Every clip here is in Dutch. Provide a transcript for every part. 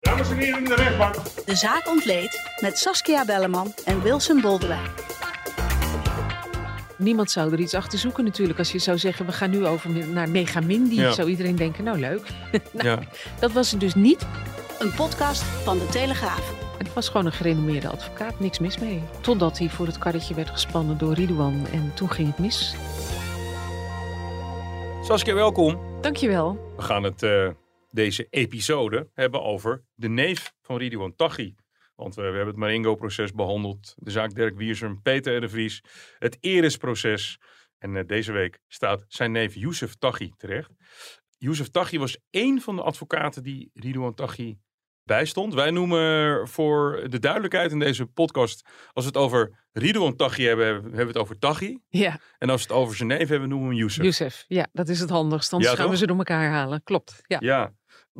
Dames en heren in de rechtbank. De zaak ontleed met Saskia Belleman en Wilson Boldewijn. Niemand zou er iets achter zoeken natuurlijk. Als je zou zeggen, we gaan nu over naar Megamindy. Ja. Zou iedereen denken, nou leuk. Nou, Ja. Dat was het dus niet. Een podcast van de Telegraaf. Het was gewoon een gerenommeerde advocaat, niks mis mee. Totdat hij voor het karretje werd gespannen door Ridouan en toen ging het mis. Saskia, welkom. Dankjewel. We gaan het eh, deze episode hebben over de neef van Ridouan Taghi. Want we, we hebben het Marengo-proces behandeld. De zaak Dirk Wiersum, Peter de Vries. Het Eris-proces. En eh, deze week staat zijn neef Youssef Taghi terecht. Youssef Taghi was één van de advocaten die Ridouan Taghi bijstond. Wij noemen voor de duidelijkheid in deze podcast... als we het over Ridouan Taghi hebben, hebben we het over Taghi. Ja, En als we het over zijn neef hebben, noemen we hem Youssef. Youssef. Ja, dat is het handigst. Anders Ja, gaan we ze door elkaar halen. Klopt. Ja. Ja,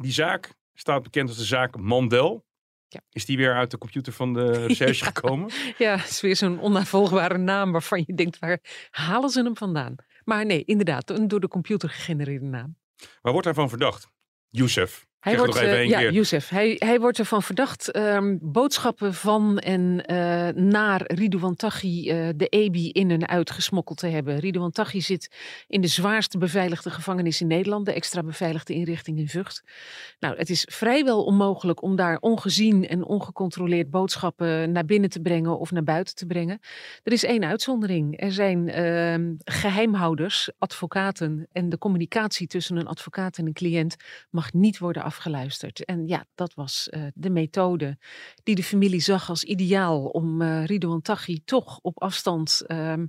die zaak staat bekend als de zaak Mandel. Ja. Is die weer uit de computer van de recherche Ja. gekomen? Ja, het is weer zo'n onnavolgbare naam waarvan je denkt, waar halen ze hem vandaan? Maar nee, inderdaad, een door de computer gegenereerde naam. Waar wordt hij van verdacht? Youssef. Hij wordt, eh, ja, keer. Youssef. Hij, hij wordt ervan verdacht ehm, boodschappen van en eh, naar Ridouan Taghi eh, de EBI in en uit gesmokkeld te hebben. Ridouan Taghi zit in de zwaarste beveiligde gevangenis in Nederland, de extra beveiligde inrichting in Vught. Nou, het is vrijwel onmogelijk om daar ongezien en ongecontroleerd boodschappen naar binnen te brengen of naar buiten te brengen. Er is één uitzondering. Er zijn ehm, geheimhouders, advocaten en de communicatie tussen een advocaat en een cliënt mag niet worden afgeluisterd. En ja, dat was eh, de methode die de familie zag als ideaal om eh Ridouan Taghi toch op afstand ehm,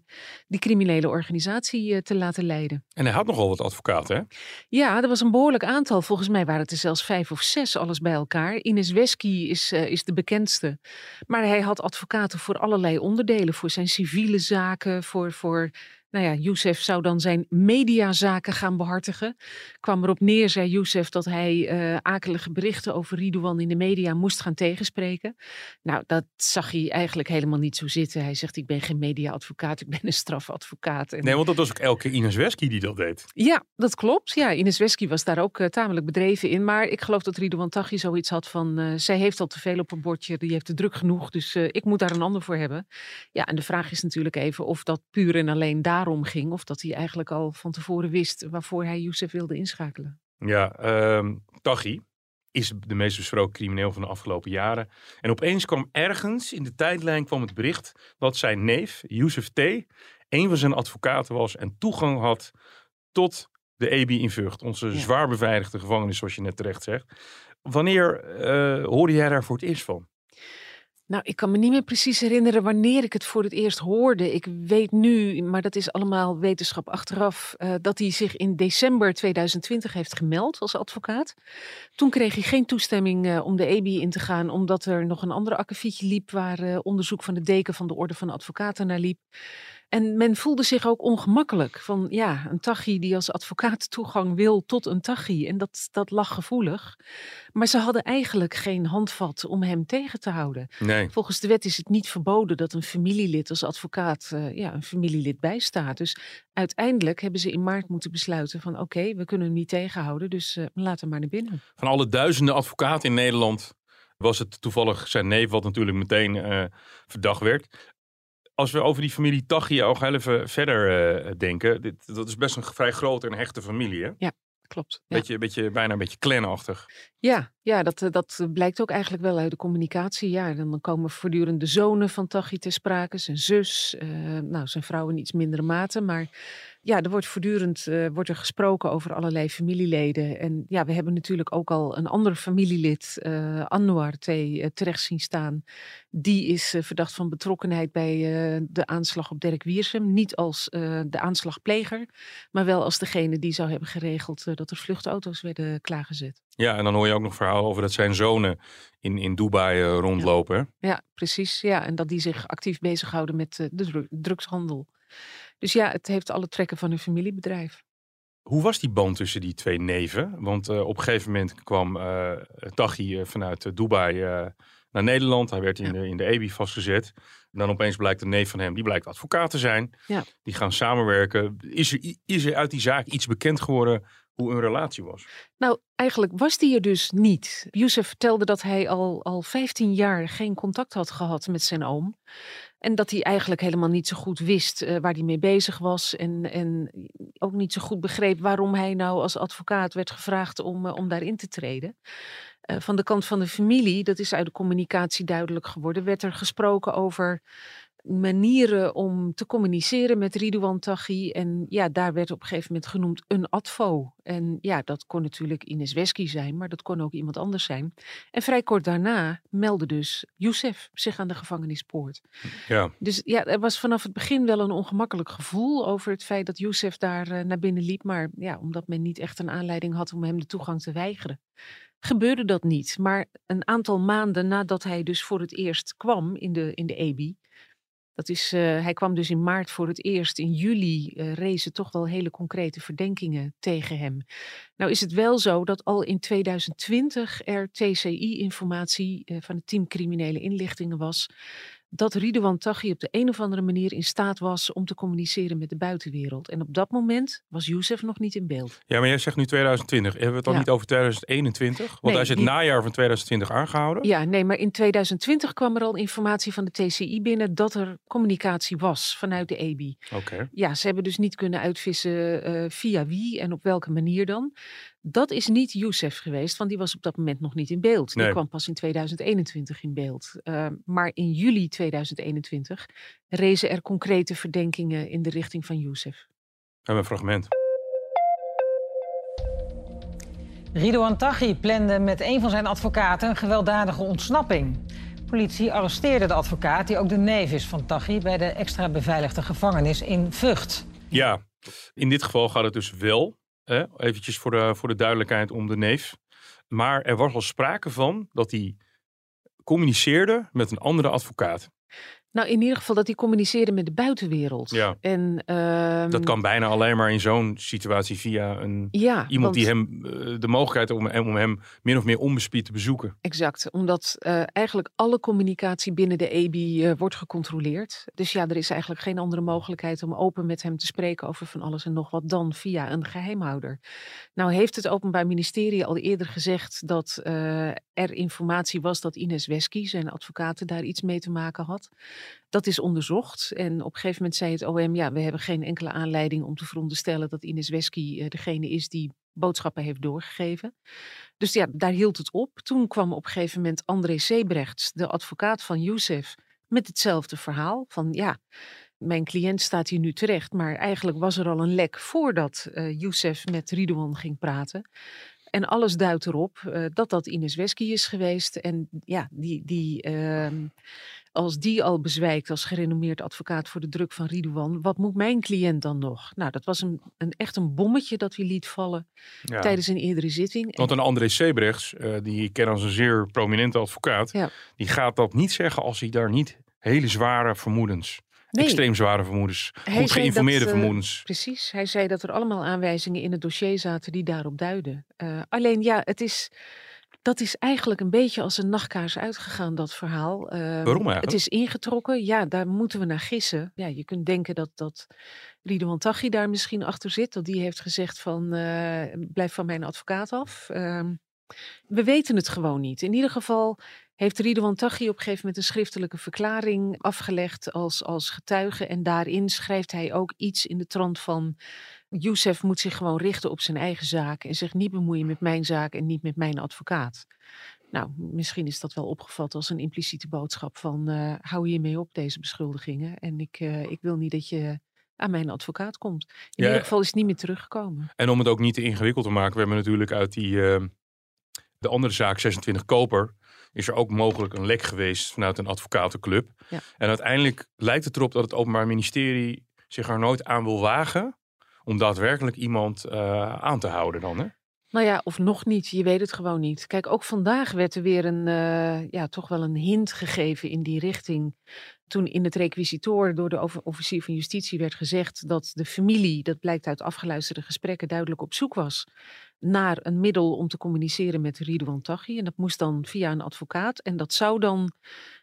die criminele organisatie eh, te laten leiden. En hij had nogal wat advocaten, hè? Ja, er was een behoorlijk aantal. Volgens mij waren het er zelfs vijf of zes, alles bij elkaar. Ines Wesky is, is de bekendste. Maar hij had advocaten voor allerlei onderdelen. Voor zijn civiele zaken, voor... voor nou ja, Youssef zou dan zijn mediazaken gaan behartigen. Kwam erop neer, zei Youssef, dat hij eh, akelige berichten over Ridouan in de media moest gaan tegenspreken. Nou, dat zag hij eigenlijk helemaal niet zo zitten. Hij zegt, ik ben geen mediaadvocaat, ik ben een strafadvocaat. En Nee, want dat was ook elke Ines Wesky die dat deed. ja, dat klopt. Ja, Ines Wesky was daar ook eh, tamelijk bedreven in. Maar ik geloof dat Ridouan Taghi zoiets had van... eh, zij heeft al te veel op een bordje, die heeft te druk genoeg. Dus ik moet daar een ander voor hebben. Ja, en de vraag is natuurlijk even of dat puur en alleen daarom ging. Of dat hij eigenlijk al van tevoren wist waarvoor hij Youssef wilde inschakelen. Ja, ehm Taghi is de meest besproken crimineel van de afgelopen jaren. En opeens kwam ergens in de tijdlijn kwam het bericht dat zijn neef, Youssef T., een van zijn advocaten was en toegang had tot de EBI in Vught. Onze Ja. zwaar beveiligde gevangenis, zoals je net terecht zegt. Wanneer eh, hoorde jij daar voor het eerst van? Nou, ik kan me niet meer precies herinneren wanneer ik het voor het eerst hoorde. Ik weet nu, maar dat is allemaal wetenschap achteraf, eh, dat hij zich in december 2020 heeft gemeld als advocaat. Toen kreeg hij geen toestemming eh, om de EBI in te gaan, omdat er nog een andere akkefietje liep waar eh, onderzoek van de deken van de Orde van Advocaten naar liep. En men voelde zich ook ongemakkelijk van ja, een Taghi die als advocaat toegang wil tot een Taghi. En dat, dat lag gevoelig. Maar ze hadden eigenlijk geen handvat om hem tegen te houden. Nee. Volgens de wet is het niet verboden dat een familielid als advocaat eh, ja, een familielid bijstaat. Dus uiteindelijk hebben ze in maart moeten besluiten van oké, we kunnen hem niet tegenhouden, dus eh laat hem maar naar binnen. Van alle duizenden advocaten in Nederland was het toevallig zijn neef, wat natuurlijk meteen eh, verdacht werd. Als we over die familie Taghi ook heel even verder eh, denken. Dit, dat is best een vrij grote en hechte familie. Hè? Klopt. Ja. Beetje, beetje, bijna een beetje clanachtig. Ja, ja dat, eh, dat blijkt ook eigenlijk wel uit de communicatie. Ja, dan komen voortdurend de zonen van Taghi ter sprake, zijn zus, eh, nou, zijn vrouw in iets mindere mate. Maar ja, er wordt voortdurend eh, wordt er gesproken over allerlei familieleden. En ja, we hebben natuurlijk ook al een ander familielid, eh Anwar T, eh, terecht zien staan. Die is eh, verdacht van betrokkenheid bij eh, de aanslag op Dirk Wiersum. Niet als eh, de aanslagpleger, maar wel als degene die zou hebben geregeld eh, dat er vluchtauto's werden klaargezet. Ja, en dan hoor je ook nog verhalen over dat zijn zonen in, in Dubai uh, rondlopen. Ja. ja. precies. Ja, en dat die zich actief bezighouden met uh, de drugshandel. Dus ja, het heeft alle trekken van een familiebedrijf. Hoe was die band tussen die twee neven? Want uh, op een gegeven moment kwam uh, Taghi vanuit Dubai naar Nederland. Hij werd in, ja. de, in de EBI vastgezet. En dan opeens blijkt een neef van hem, die blijkt advocaat te zijn. Ja. Die gaan samenwerken. Is er, is er uit die zaak iets bekend geworden hoe hun relatie was? Nou, eigenlijk was die er dus niet. Youssef vertelde dat hij al, al 15 jaar geen contact had gehad met zijn oom. En dat hij eigenlijk helemaal niet zo goed wist uh, waar hij mee bezig was. En, en ook niet zo goed begreep waarom hij nou als advocaat werd gevraagd om, uh, om daarin te treden. Uh, van de kant van de familie, dat is uit de communicatie duidelijk geworden, werd er gesproken over manieren om te communiceren met Ridouan Taghi. En ja, daar werd op een gegeven moment genoemd een advo. En ja, dat kon natuurlijk Ines Wesky zijn, maar dat kon ook iemand anders zijn. En vrij kort daarna meldde dus Youssef zich aan de gevangenispoort. Ja. Dus ja, er was vanaf het begin wel een ongemakkelijk gevoel over het feit dat Youssef daar uh, naar binnen liep. Maar ja, omdat men niet echt een aanleiding had om hem de toegang te weigeren gebeurde dat niet. Maar een aantal maanden nadat hij dus voor het eerst kwam in de, in de EBI, dat is, uh, hij kwam dus in maart voor het eerst. In juli uh, rezen toch wel hele concrete verdenkingen tegen hem. Nou is het wel zo dat al in 2020 er TCI-informatie uh, van het team criminele inlichtingen was dat Ridouan Taghi op de een of andere manier in staat was om te communiceren met de buitenwereld. En op dat moment was Youssef nog niet in beeld. Ja, maar jij zegt nu 2020. Hebben we het dan ja. niet over 2021? Want Nee, hij is het die- najaar van 2020 aangehouden. Ja, nee, maar in 2020 kwam er al informatie van de TCI binnen dat er communicatie was vanuit de EBI. Oké. Ja, ze hebben dus niet kunnen uitvissen eh, via wie en op welke manier dan. Dat is niet Youssef geweest, want die was op dat moment nog niet in beeld. Die Nee. kwam pas in 2021 in beeld. Uh, maar in juli 2021 rezen er concrete verdenkingen in de richting van Youssef. We hebben een fragment. Ridouan Taghi plande met een van zijn advocaten een gewelddadige ontsnapping. Politie arresteerde de advocaat, die ook de neef is van Taghi... bij de extra beveiligde gevangenis in Vught. Ja, in dit geval gaat het dus wel, hè, eventjes voor de, voor de duidelijkheid, om de neef. Maar er was al sprake van dat hij communiceerde met een andere advocaat. Nou, in ieder geval dat hij communiceerde met de buitenwereld. Ja. En, ehm, Dat kan bijna alleen maar in zo'n situatie via een, Ja, iemand want- die hem eh, de mogelijkheid om, om hem min of meer onbespied te bezoeken. Exact, omdat eh, eigenlijk alle communicatie binnen de EBI eh, wordt gecontroleerd. Dus ja, er is eigenlijk geen andere mogelijkheid om open met hem te spreken over van alles en nog wat dan via een geheimhouder. Nou heeft het Openbaar Ministerie al eerder gezegd dat eh, er informatie was dat Ines Wesky, zijn advocaat, daar iets mee te maken had. Dat is onderzocht en op een gegeven moment zei het OM, ja, we hebben geen enkele aanleiding om te veronderstellen dat Ines Wesky eh, degene is die boodschappen heeft doorgegeven. Dus ja, daar hield het op. Toen kwam op een gegeven moment André Sebrechts, de advocaat van Youssef, met hetzelfde verhaal. Van ja, mijn cliënt staat hier nu terecht, maar eigenlijk was er al een lek voordat Youssef met Ridouan ging praten. En alles duidt erop eh, dat dat Ines Wesky is geweest. En ja, die, die, ehm, als die al bezwijkt als gerenommeerd advocaat voor de druk van Ridouan, wat moet mijn cliënt dan nog? Nou, dat was een, een, echt een bommetje dat hij liet vallen Ja. tijdens een eerdere zitting. Want een André Sebrechts, eh, die ik ken als een zeer prominente advocaat, Ja. die gaat dat niet zeggen als hij daar niet hele zware vermoedens, Nee. extreem zware vermoedens, Hij goed geïnformeerde dat, eh, vermoedens. Precies, hij zei dat er allemaal aanwijzingen in het dossier zaten die daarop duiden. Eh, alleen ja, het is, dat is eigenlijk een beetje als een nachtkaars uitgegaan, dat verhaal. Eh, Waarom eigenlijk? Het is ingetrokken, ja, daar moeten we naar gissen. Ja, je kunt denken dat, dat Ridouan Taghi daar misschien achter zit. Dat die heeft gezegd van, eh, blijf van mijn advocaat af. Ehm, we weten het gewoon niet. In ieder geval heeft Ridouan Taghi op een gegeven moment een schriftelijke verklaring afgelegd als, als getuige. En daarin schrijft hij ook iets in de trant van... Youssef moet zich gewoon richten op zijn eigen zaak en zich niet bemoeien met mijn zaak en niet met mijn advocaat. Nou, misschien is dat wel opgevat als een impliciete boodschap van eh, hou hiermee op deze beschuldigingen. En ik, eh, ik wil niet dat je aan mijn advocaat komt. In Ja, ieder geval is het niet meer teruggekomen. En om het ook niet te ingewikkeld te maken, we hebben natuurlijk uit die, eh, de andere zaak 26 Koper, is er ook mogelijk een lek geweest vanuit een advocatenclub. Ja. En uiteindelijk lijkt het erop dat het Openbaar Ministerie zich er nooit aan wil wagen om daadwerkelijk iemand eh, aan te houden dan. Hè? Nou ja, of nog niet. Je weet het gewoon niet. Kijk, ook vandaag werd er weer een, uh, ja, toch wel een hint gegeven in die richting. Toen in het requisitoor door de officier van justitie werd gezegd dat de familie, dat blijkt uit afgeluisterde gesprekken, duidelijk op zoek was naar een middel om te communiceren met Ridouan Taghi. En dat moest dan via een advocaat. En dat zou dan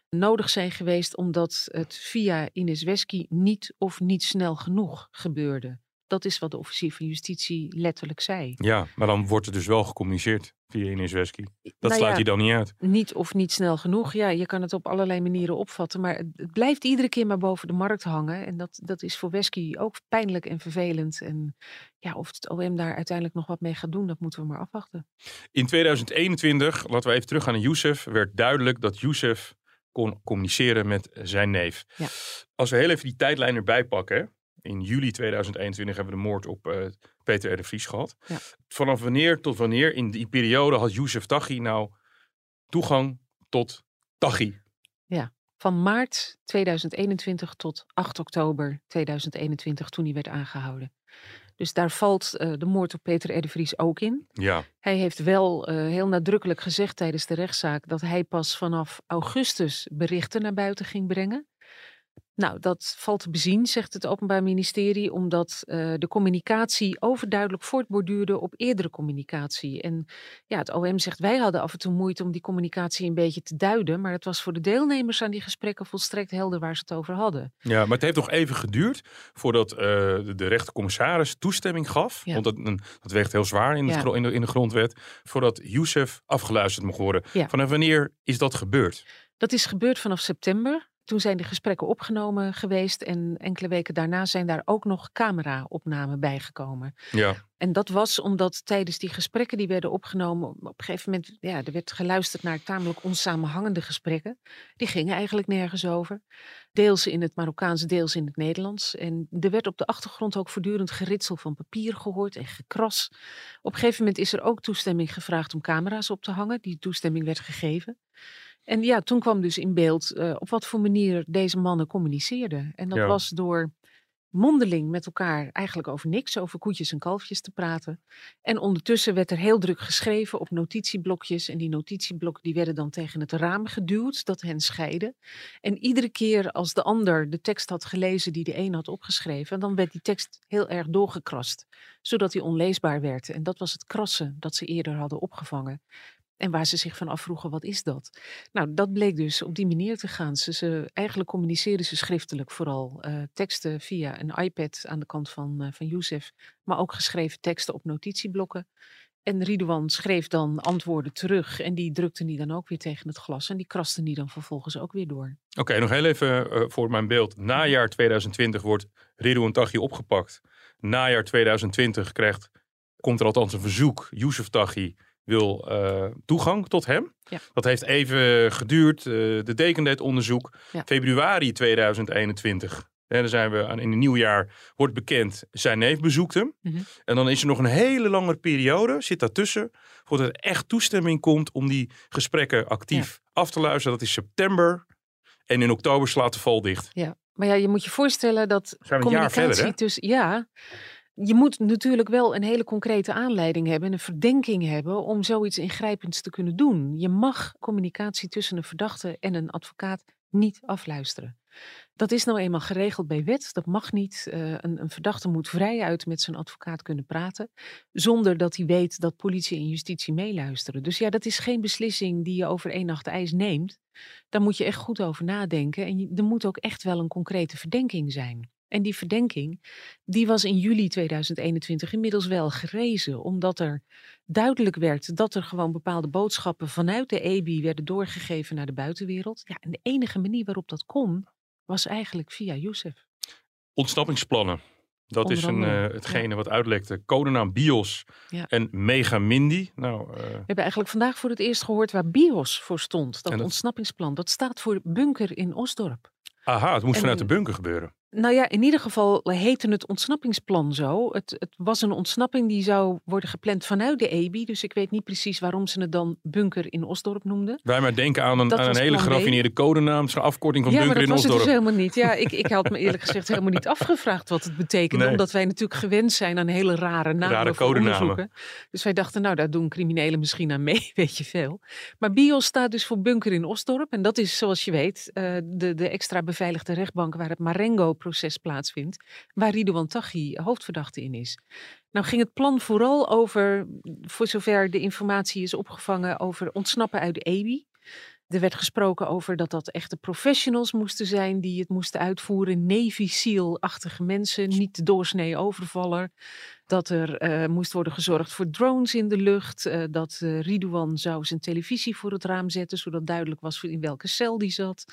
nodig zijn geweest omdat het via Ines Wesky niet of niet snel genoeg gebeurde. Dat is wat de officier van justitie letterlijk zei. Ja, maar dan wordt er dus wel gecommuniceerd via Ines Wesky. Dat nou sluit hij dan niet uit. Niet of niet snel genoeg. Ja, je kan het op allerlei manieren opvatten. Maar het blijft iedere keer maar boven de markt hangen. En dat, dat is voor Wesky ook pijnlijk en vervelend. En ja, of het OM daar uiteindelijk nog wat mee gaat doen, dat moeten we maar afwachten. In 2021, laten we even teruggaan naar Youssef, werd duidelijk dat Youssef kon communiceren met zijn neef. Ja. Als we heel even die tijdlijn erbij pakken. In juli 2021 hebben we de moord op uh, Peter R. de Vries gehad. Ja. Vanaf wanneer tot wanneer in die periode had Youssef Taghi nou toegang tot Taghi? Ja, van maart 2021 tot 8 oktober 2021 toen hij werd aangehouden. Dus daar valt uh, de moord op Peter R. de Vries ook in. Ja. Hij heeft wel uh, heel nadrukkelijk gezegd tijdens de rechtszaak dat hij pas vanaf augustus berichten naar buiten ging brengen. Nou, dat valt te bezien, zegt het Openbaar Ministerie, omdat uh, de communicatie overduidelijk voortborduurde op eerdere communicatie. En ja, het OM zegt wij hadden af en toe moeite om die communicatie een beetje te duiden, maar het was voor de deelnemers aan die gesprekken volstrekt helder waar ze het over hadden. Ja, maar het heeft nog even geduurd voordat uh, de, rechtercommissaris toestemming gaf, ja. want dat, dat weegt heel zwaar in, de, in de grondwet, voordat Youssef afgeluisterd mocht worden. Ja. Vanaf wanneer is dat gebeurd? Dat is gebeurd vanaf september. Toen zijn de gesprekken opgenomen geweest en enkele weken daarna zijn daar ook nog camera-opnamen bijgekomen. Ja. En dat was omdat tijdens die gesprekken die werden opgenomen, op een gegeven moment, ja, er werd geluisterd naar tamelijk onsamenhangende gesprekken. Die gingen eigenlijk nergens over. Deels in het Marokkaans, deels in het Nederlands. En er werd op de achtergrond ook voortdurend geritsel van papier gehoord en gekras. Op een gegeven moment is er ook toestemming gevraagd om camera's op te hangen. Die toestemming werd gegeven. En ja, toen kwam dus in beeld uh, op wat voor manier deze mannen communiceerden. En dat ja. was door mondeling met elkaar eigenlijk over niks, over koetjes en kalfjes te praten. En ondertussen werd er heel druk geschreven op notitieblokjes. En die notitieblokken die werden dan tegen het raam geduwd, dat hen scheiden. En iedere keer als de ander de tekst had gelezen die de een had opgeschreven, dan werd die tekst heel erg doorgekrast, zodat die onleesbaar werd. En dat was het krassen dat ze eerder hadden opgevangen. En waar ze zich van afvroegen, wat is dat? Nou, dat bleek dus op die manier te gaan. Ze, ze eigenlijk communiceerden ze schriftelijk vooral. Uh, teksten via een iPad aan de kant van, uh, van Youssef. Maar ook geschreven teksten op notitieblokken. En Ridouan schreef dan antwoorden terug. En die drukte die dan ook weer tegen het glas. En die kraste die dan vervolgens ook weer door. Oké, nog heel even uh, voor mijn beeld. Najaar 2020 wordt Ridouan Taghi opgepakt. Najaar 2020 krijgt, komt er althans een verzoek. Youssef Taghi wil uh, toegang tot hem. Ja. Dat heeft even geduurd. Uh, de deken deed onderzoek. Ja. Februari 2021. En dan zijn we aan, in het nieuwjaar, wordt bekend, zijn neef bezoekt hem. Mm -hmm. En dan is er nog een hele lange periode, zit daartussen, voordat er echt toestemming komt om die gesprekken actief ja. af te luisteren. Dat is september. En in oktober slaat de val dicht. Ja, maar ja, je moet je voorstellen dat zijn we een jaar verder, tussen, ja, je moet natuurlijk wel een hele concrete aanleiding hebben, een verdenking hebben om zoiets ingrijpends te kunnen doen. Je mag communicatie tussen een verdachte en een advocaat niet afluisteren. Dat is nou eenmaal geregeld bij wet. Dat mag niet. Uh, een, een, verdachte moet vrijuit met zijn advocaat kunnen praten. Zonder dat hij weet dat politie en justitie meeluisteren. Dus ja, dat is geen beslissing die je over één nacht ijs neemt. Daar moet je echt goed over nadenken. En er moet ook echt wel een concrete verdenking zijn. En die verdenking, die was in juli 2021 inmiddels wel gerezen, omdat er duidelijk werd dat er gewoon bepaalde boodschappen vanuit de EBI werden doorgegeven naar de buitenwereld. Ja, en de enige manier waarop dat kon, was eigenlijk via Youssef. Ontsnappingsplannen. Dat is een, uh, hetgene ja. wat uitlekte. Codenaam BIOS ja. en Megamindy. Nou, uh... We hebben eigenlijk vandaag voor het eerst gehoord waar BIOS voor stond. Dat, dat... ontsnappingsplan. Dat staat voor bunker in Osdorp. Aha, het moest en, vanuit de bunker gebeuren. Nou ja, in ieder geval heette het ontsnappingsplan zo. Het, het was een ontsnapping die zou worden gepland vanuit de EBI. Dus ik weet niet precies waarom ze het dan bunker in Osdorp noemden. Wij maar denken aan een, Dat aan een hele geraffineerde codenaam. Een afkorting van ja, maar bunker dat in was het Osdorp. dus helemaal niet. Ja, ik, ik had me eerlijk gezegd helemaal niet afgevraagd wat het betekende. Nee. Omdat wij natuurlijk gewend zijn aan hele rare namen Rare codenamen. Dus wij dachten, nou, daar doen criminelen misschien aan mee, weet je veel. Maar BIOS staat dus voor bunker in Osdorp. En dat is, zoals je weet, eh, de, de extra beveiligde rechtbank waar het Marengo-proces plaatsvindt. Waar Ridouan Taghi hoofdverdachte in is. Nou ging het plan vooral over, voor zover de informatie is opgevangen, over ontsnappen uit de EBI. Er werd gesproken over dat dat echte professionals moesten zijn die het moesten uitvoeren. Navy SEAL-achtige mensen, niet de doorsnee overvaller. Dat er eh, moest worden gezorgd voor drones in de lucht. eh, dat eh Ridouan zou zijn televisie voor het raam zetten, zodat duidelijk was in welke cel die zat.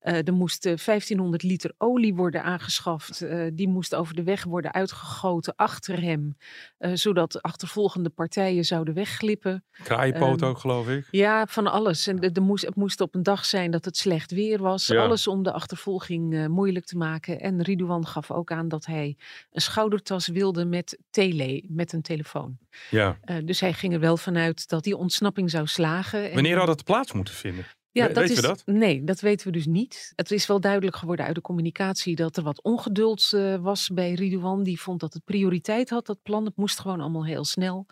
Eh, er moest eh, 1500 liter olie worden aangeschaft. Eh, die moest over de weg worden uitgegoten achter hem. eh, zodat achtervolgende partijen zouden wegglippen. Kraaienpoot Ehm, ook, geloof ik. Ja, van alles. En de, de moest, het moest op een dag zijn dat het slecht weer was. Ja. Alles om de achtervolging eh, moeilijk te maken. En Ridouan gaf ook aan dat hij een schoudertas wilde met tele, met een telefoon. Ja. Eh, dus hij ging er wel vanuit dat die ontsnapping zou slagen. En- Wanneer had het plaats moeten vinden? Ja, We- dat weten is, we dat? Nee, dat weten we dus niet. Het is wel duidelijk geworden uit de communicatie dat er wat ongeduld eh, was bij Ridouan. Die vond dat het prioriteit had, dat plan. Het moest gewoon allemaal heel snel.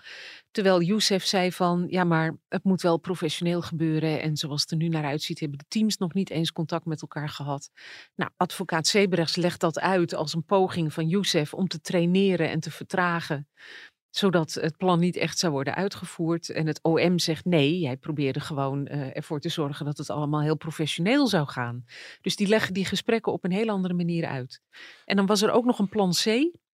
Terwijl Youssef zei van, ja maar het moet wel professioneel gebeuren. En zoals het er nu naar uitziet, hebben de teams nog niet eens contact met elkaar gehad. Nou, advocaat Sebrechts legt dat uit als een poging van Youssef om te traineren en te vertragen zodat het plan niet echt zou worden uitgevoerd. En het OM zegt nee, hij probeerde gewoon eh, ervoor te zorgen dat het allemaal heel professioneel zou gaan. Dus die leggen die gesprekken op een heel andere manier uit. En dan was er ook nog een plan C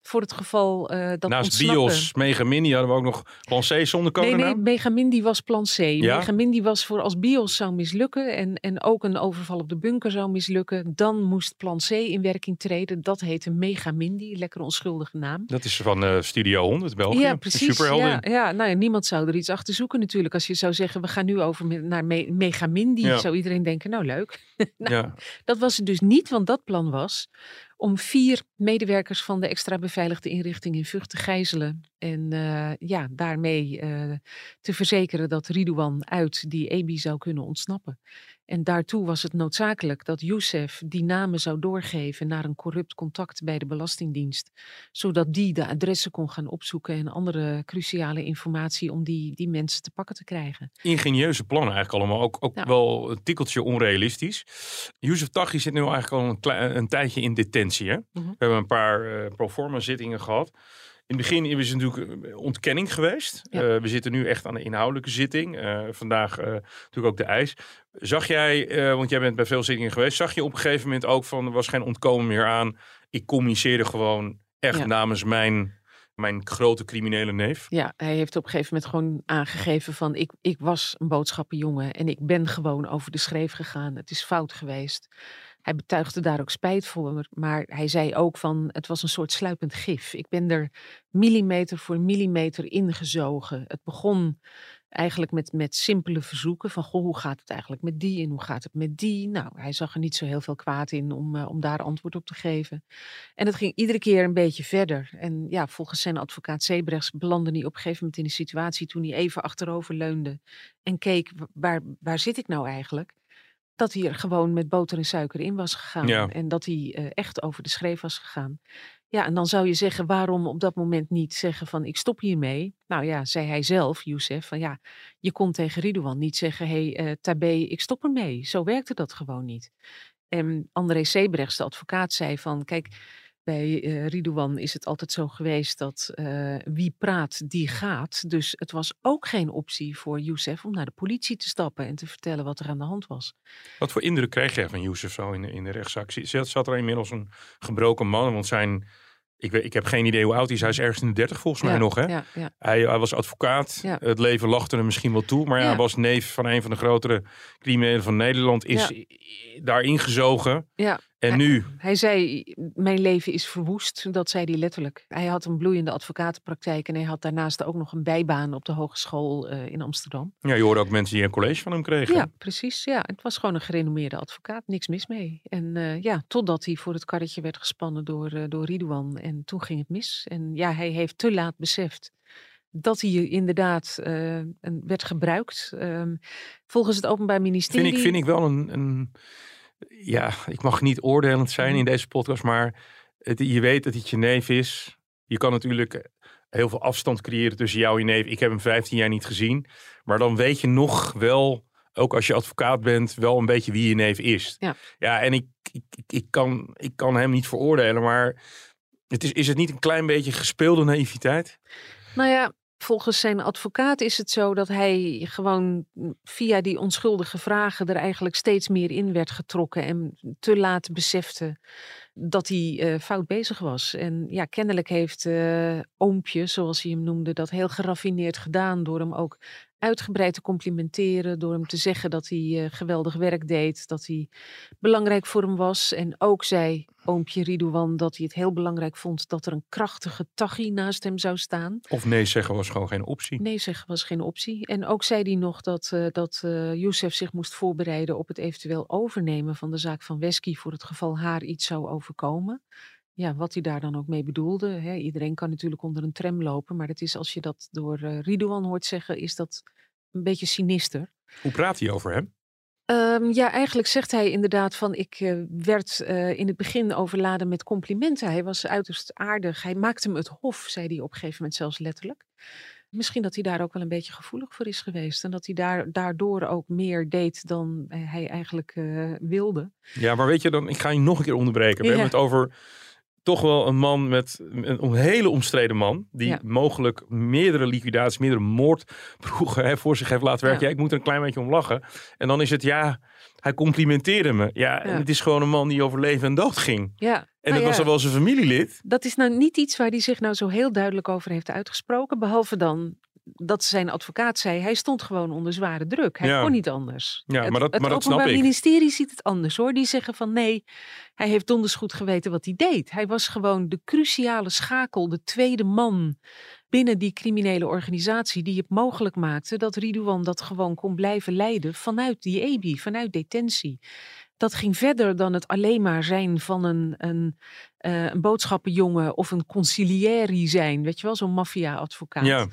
voor het geval eh, dat Naast ontsnappen... BIOS, Mega Mini hadden we ook nog plan C zonder Nee, codenaam. nee, Megamindi was plan C. Megamindi was voor als BIOS zou mislukken en, en ook een overval op de bunker zou mislukken, dan moest plan C in werking treden. Dat heette Megamindi, lekker onschuldige naam. Dat is van eh, Studio 100, België. Ja, precies. Ja, ja, nou ja, niemand zou er iets achter zoeken natuurlijk. Als je zou zeggen, we gaan nu over naar Me Megamindi, Ja. zou iedereen denken, nou leuk. nou, Ja. Dat was het dus niet, want dat plan was om vier medewerkers van de extra beveiligde inrichting in Vught te gijzelen. En eh, ja, daarmee eh, te verzekeren dat Ridouan uit die EBI zou kunnen ontsnappen. En daartoe was het noodzakelijk dat Youssef die namen zou doorgeven naar een corrupt contact bij de Belastingdienst. Zodat die de adressen kon gaan opzoeken en andere cruciale informatie om die, die mensen te pakken te krijgen. Ingenieuze plannen eigenlijk allemaal. Ook, ook wel een tikkeltje onrealistisch. Youssef Taghi zit nu eigenlijk al een, tijdje in detentie. Hè? Mhm. We hebben een paar eh proforma zittingen gehad. In het begin is het natuurlijk eh, ontkenning geweest. Ja. Eh, we zitten nu echt aan de inhoudelijke zitting. Eh, vandaag eh, natuurlijk ook de eis. Zag jij, want jij bent bij veel zittingen geweest, zag je op een gegeven moment ook van er was geen ontkomen meer aan. Ik communiceerde gewoon echt Ja. namens mijn, mijn grote criminele neef. Ja, hij heeft op een gegeven moment gewoon aangegeven van ik, ik was een boodschappenjongen en ik ben gewoon over de schreef gegaan. Het is fout geweest. Hij betuigde daar ook spijt voor, maar hij zei ook van het was een soort sluipend gif. Ik ben er millimeter voor millimeter ingezogen. Het begon eigenlijk met, met simpele verzoeken van goh, hoe gaat het eigenlijk met die en hoe gaat het met die? Nou, hij zag er niet zo heel veel kwaad in om, eh, om daar antwoord op te geven. En het ging iedere keer een beetje verder. En ja, volgens zijn advocaat Sebrechts belandde hij op een gegeven moment in een situatie toen hij even achterover leunde en keek wa- waar, waar zit ik nou eigenlijk? Dat hij er gewoon met boter en suiker in was gegaan. Ja. En dat hij eh, echt over de schreef was gegaan. Ja, en dan zou je zeggen, waarom op dat moment niet zeggen van ik stop hiermee? Nou ja, zei hij zelf, Youssef, van ja, je kon tegen Ridouan niet zeggen, hé hey, eh, Tabé, ik stop ermee. Zo werkte dat gewoon niet. En André Sebrechts, de advocaat, zei van kijk, bij eh Ridouan is het altijd zo geweest dat eh, wie praat, die gaat. Dus het was ook geen optie voor Youssef om naar de politie te stappen en te vertellen wat er aan de hand was. Wat voor indruk kreeg jij van Youssef zo in, de- in de rechtszaak? Zat, zat er inmiddels een gebroken man? Want zijn, ik, weet, ik heb geen idee hoe oud hij is. Hij is ergens in de dertig volgens mij nog. Hè? Ja, ja. Hij, hij was advocaat. Het leven lachte hem misschien wel toe. Maar hij was neef van een van de grotere criminelen van Nederland. Is daarin gezogen. Ja. En Hij- nu, Hij zei, mijn leven is verwoest. Dat zei hij letterlijk. Hij had een bloeiende advocatenpraktijk en hij had daarnaast ook nog een bijbaan op de hogeschool eh, in Amsterdam. ja, je hoorde ook mensen die een college van hem kregen. Ja, precies. Ja, het was gewoon een gerenommeerde advocaat. Niks mis mee. En eh, ja, totdat hij voor het karretje werd gespannen door, eh, door Ridouan. En toen ging het mis. En ja, hij heeft te laat beseft dat hij inderdaad werd gebruikt. Ehm, volgens het Openbaar Ministerie... Vind ik, vind ik wel een, een. Ja, ik mag niet oordelend zijn in deze podcast, maar het, je weet dat het je neef is. Je kan natuurlijk heel veel afstand creëren tussen jou en je neef. Ik heb hem 15 jaar niet gezien. Maar dan weet je nog wel, ook als je advocaat bent, wel een beetje wie je neef is. Ja. ja en ik, ik, ik, ik kan, ik kan hem niet veroordelen, maar het is, is het niet een klein beetje gespeelde naïviteit? Nou ja, volgens zijn advocaat is het zo dat hij gewoon via die onschuldige vragen er eigenlijk steeds meer in werd getrokken en te laat besefte dat hij eh, fout bezig was. En ja, kennelijk heeft eh Oompje, zoals hij hem noemde, dat heel geraffineerd gedaan door hem ook uitgebreid te complimenteren, door hem te zeggen dat hij eh, geweldig werk deed, dat hij belangrijk voor hem was. En ook zei Oompje Ridouan dat hij het heel belangrijk vond dat er een krachtige Tachi naast hem zou staan. Of nee zeggen was gewoon geen optie. Nee zeggen was geen optie. En ook zei hij nog dat, eh dat eh Youssef zich moest voorbereiden op het eventueel overnemen van de zaak van Wesky voor het geval haar iets zou overkomen. Ja, wat hij daar dan ook mee bedoelde. Hè. Iedereen kan natuurlijk onder een tram lopen, maar dat is als je dat door eh Ridouan hoort zeggen, is dat een beetje sinister. Hoe praat hij over hem? Ehm, ja, eigenlijk zegt hij inderdaad van ik eh, werd eh, in het begin overladen met complimenten. Hij was uiterst aardig. Hij maakte me het hof, zei hij op een gegeven moment zelfs letterlijk. Misschien dat hij daar ook wel een beetje gevoelig voor is geweest. En dat hij daar, daardoor ook meer deed dan hij eigenlijk wilde. Ja, maar weet je dan, ik ga je nog een keer onderbreken. We Ja. hebben het over toch wel een man met een, een hele omstreden man. Die Ja. mogelijk meerdere liquidaties, meerdere moordploegen hè, voor zich heeft laten werken. Ja. Ja. ik moet er een klein beetje om lachen. En dan is het, ja, hij complimenteerde me. Ja, en het is gewoon een man die over leven en dood ging. Ja, En nou dat was dan wel zijn familielid. Dat is nou niet iets waar hij zich nou zo heel duidelijk over heeft uitgesproken. Behalve dan dat zijn advocaat zei, hij stond gewoon onder zware druk. Hij Ja. kon niet anders. Ja, het, maar dat- het maar dat snap ik. Ministerie ziet het anders hoor. Die zeggen van nee, hij heeft donders goed geweten wat hij deed. Hij was gewoon de cruciale schakel, de tweede man binnen die criminele organisatie die het mogelijk maakte dat Ridouan dat gewoon kon blijven leiden vanuit die EBI, vanuit detentie. Dat ging verder dan het alleen maar zijn van een, een, eh, een boodschappenjongen of een conciliëri zijn. Weet je wel, zo'n maffia-advocaat. Ja,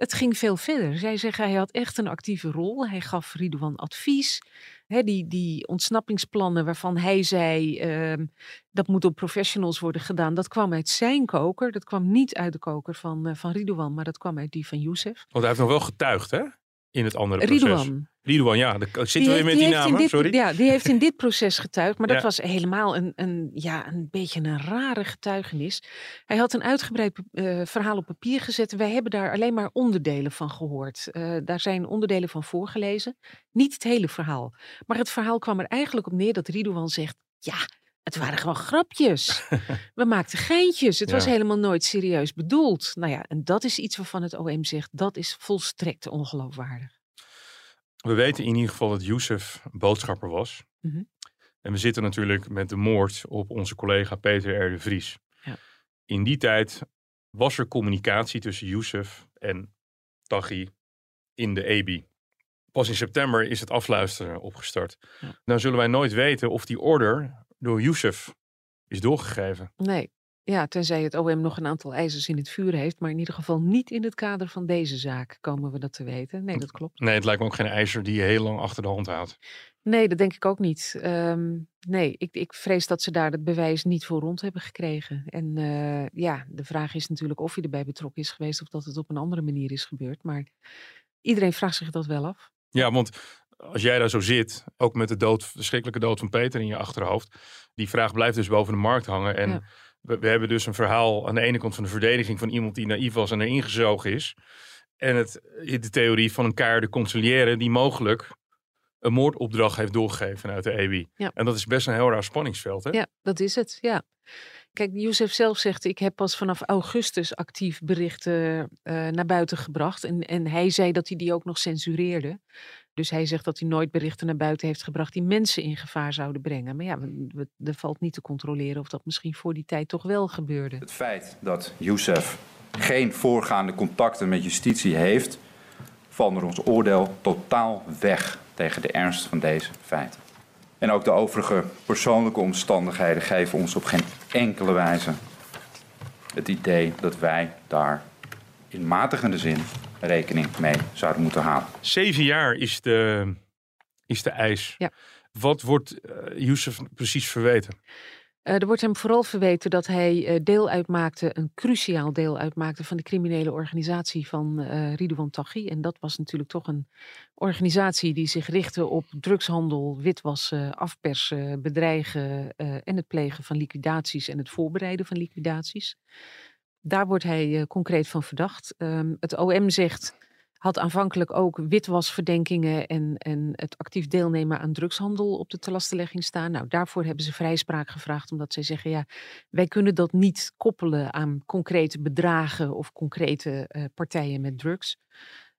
Het ging veel verder. Zij zeggen hij had echt een actieve rol. Hij gaf Ridouan advies. Die, die ontsnappingsplannen waarvan hij zei ehm, dat moet door professionals worden gedaan. Dat kwam uit zijn koker. Dat kwam niet uit de koker van, eh, van Ridouan, maar dat kwam uit die van Youssef. want hij heeft nog wel getuigd, hè? In het andere proces. Ridouan. Ridouan, ja. Zitten we Die weer heeft- met die die namen, dit- sorry. Ja, die heeft in dit proces getuigd. Maar dat was helemaal een, een, ja, een beetje een rare getuigenis. Hij had een uitgebreid eh, verhaal op papier gezet. Wij hebben daar alleen maar onderdelen van gehoord. Eh, daar zijn onderdelen van voorgelezen. Niet het hele verhaal. Maar het verhaal kwam er eigenlijk op neer dat Ridouan zegt... Ja, het waren gewoon grapjes. We maakten geintjes. Het was helemaal nooit serieus bedoeld. Nou ja, en dat is iets waarvan het OM zegt... dat is volstrekt ongeloofwaardig. We weten in ieder geval dat Youssef boodschapper was. Mhm. En we zitten natuurlijk met de moord op onze collega Peter R. de Vries. Ja. In die tijd was er communicatie tussen Youssef en Taghi in de EBI. Pas in september is het afluisteren opgestart. Ja. Nou zullen wij nooit weten of die order door Youssef is doorgegeven. Nee. Ja, tenzij het OM nog een aantal ijzers in het vuur heeft, maar in ieder geval niet in het kader van deze zaak komen we dat te weten. Nee, dat klopt. Nee, het lijkt me ook geen ijzer die je heel lang achter de hand houdt. Nee, dat denk ik ook niet. Ehm, nee, ik, ik vrees dat ze daar het bewijs niet voor rond hebben gekregen. En eh, ja, de vraag is natuurlijk of hij erbij betrokken is geweest of dat het op een andere manier is gebeurd. Maar iedereen vraagt zich dat wel af. Ja, want als jij daar zo zit, ook met de dood, verschrikkelijke dood van Peter in je achterhoofd, die vraag blijft dus boven de markt hangen. En Ja. we, we hebben dus een verhaal aan de ene kant van de verdediging van iemand die naïef was en erin gezogen is. En het, de theorie van een keiharde conciliëre die mogelijk een moordopdracht heeft doorgegeven vanuit de EBI. Ja. En dat is best een heel raar spanningsveld, hè? Ja, dat is het. Ja. Kijk, Youssef zelf zegt, ik heb pas vanaf augustus actief berichten eh, naar buiten gebracht. En, en hij zei dat hij die ook nog censureerde. Dus hij zegt dat hij nooit berichten naar buiten heeft gebracht die mensen in gevaar zouden brengen. Maar ja, er valt niet te controleren of dat misschien voor die tijd toch wel gebeurde. Het feit dat Youssef geen voorgaande contacten met justitie heeft, valt naar ons oordeel totaal weg tegen de ernst van deze feiten. En ook de overige persoonlijke omstandigheden geven ons op geen enkele wijze het idee dat wij daar in matigende zin rekening mee zouden moeten halen. Zeven jaar is de, is de eis. Ja. Wat wordt uh, Youssef precies verweten? Uh, er wordt hem vooral verweten dat hij uh, deel uitmaakte, een cruciaal deel uitmaakte van de criminele organisatie van uh, Ridouan Taghi. En dat was natuurlijk toch een organisatie die zich richtte op drugshandel, witwassen, afpersen, bedreigen en het plegen van liquidaties en het voorbereiden van liquidaties. Daar wordt hij concreet van verdacht. Um, het OM zegt had aanvankelijk ook witwasverdenkingen en, en het actief deelnemen aan drugshandel op de telastenlegging staan. Nou, daarvoor hebben ze vrijspraak gevraagd, omdat zij zeggen, ja, wij kunnen dat niet koppelen aan concrete bedragen of concrete uh, partijen met drugs.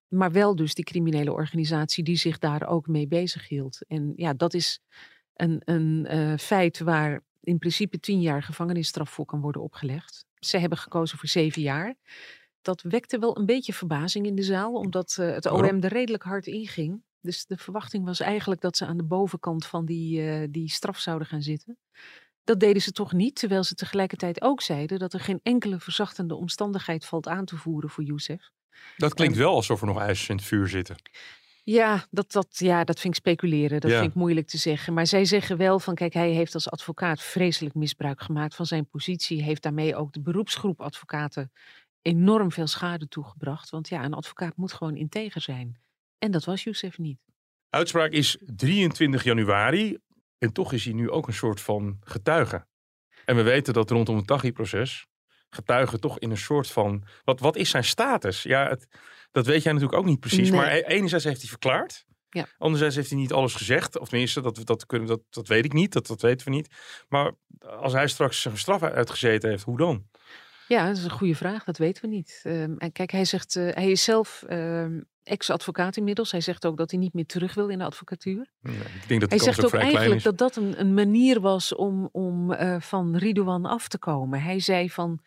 Maar wel dus die criminele organisatie die zich daar ook mee bezighield. En ja, dat is een, een uh, feit waar in principe tien jaar gevangenisstraf voor kan worden opgelegd. Ze hebben gekozen voor zeven jaar dat wekte wel een beetje verbazing in de zaal, omdat uh, het OM er redelijk hard inging. Dus de verwachting was eigenlijk dat ze aan de bovenkant van die, uh, die straf zouden gaan zitten. Dat deden ze toch niet, terwijl ze tegelijkertijd ook zeiden dat er geen enkele verzachtende omstandigheid valt aan te voeren voor Youssef. Dat klinkt wel alsof er nog ijzers in het vuur zitten. Ja, dat, dat, ja, dat vind ik speculeren. Dat ja. vind ik moeilijk te zeggen. Maar zij zeggen wel van, kijk, hij heeft als advocaat vreselijk misbruik gemaakt van zijn positie. Heeft daarmee ook de beroepsgroep advocaten enorm veel schade toegebracht. Want ja, een advocaat moet gewoon integer zijn. En dat was Youssef niet. Uitspraak is 23 januari. En toch is hij nu ook een soort van getuige. En we weten dat rondom het Taghi-proces getuigen toch in een soort van... Wat, wat is zijn status? Ja, het, dat weet jij natuurlijk ook niet precies. Nee. Maar e-, enerzijds heeft hij verklaard. Ja. Anderzijds heeft hij niet alles gezegd. Of tenminste, dat, dat, kunnen, dat, dat weet ik niet. Dat, dat weten we niet. Maar als hij straks zijn straf uitgezeten heeft, hoe dan? Ja, dat is een goede vraag. Dat weten we niet. Um, en kijk, hij zegt, uh, hij is zelf um, ex-advocaat inmiddels. Hij zegt ook dat hij niet meer terug wil in de advocatuur. Nee, ik denk dat hij zegt ook, eigenlijk dat dat een, een manier was om, om uh, van Ridouan af te komen. Hij zei van,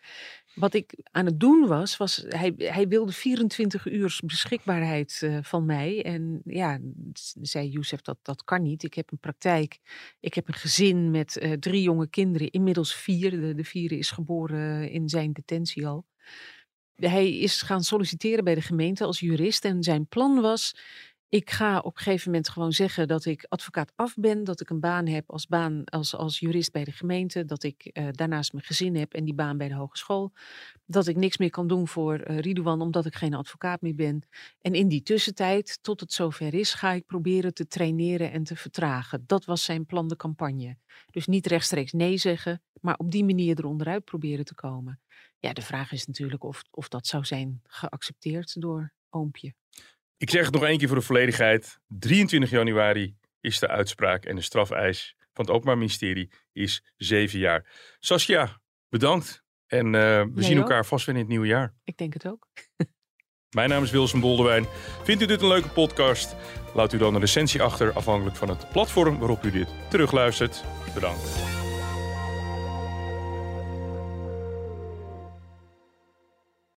wat ik aan het doen was, was hij, hij wilde 24 uur beschikbaarheid uh, van mij. En ja, zei Youssef, dat, dat kan niet. Ik heb een praktijk, ik heb een gezin met uh, drie jonge kinderen, inmiddels vier. De, de vierde is geboren in zijn detentie al. Hij is gaan solliciteren bij de gemeente als jurist en zijn plan was... Ik ga op een gegeven moment gewoon zeggen dat ik advocaat af ben, dat ik een baan heb als, baan, als, als jurist bij de gemeente, dat ik uh, daarnaast mijn gezin heb en die baan bij de hogeschool, dat ik niks meer kan doen voor uh, omdat ik geen advocaat meer ben. En in die tussentijd, tot het zover is, ga ik proberen te traineren en te vertragen. Dat was zijn plan de campagne. Dus niet rechtstreeks nee zeggen, maar op die manier eronderuit proberen te komen. Ja, de vraag is natuurlijk of, of dat zou zijn geaccepteerd door Oompje. Ik zeg het nog één keer voor de volledigheid. 23 januari is de uitspraak en de strafeis van het Openbaar Ministerie is zeven jaar. Saskia, bedankt. En uh, we Jij zien ook. elkaar vast weer in het nieuwe jaar. Ik denk het ook. Mijn naam is Wilson Boldewijn. Vindt u dit een leuke podcast? Laat u dan een recensie achter afhankelijk van het platform waarop u dit terugluistert. Bedankt.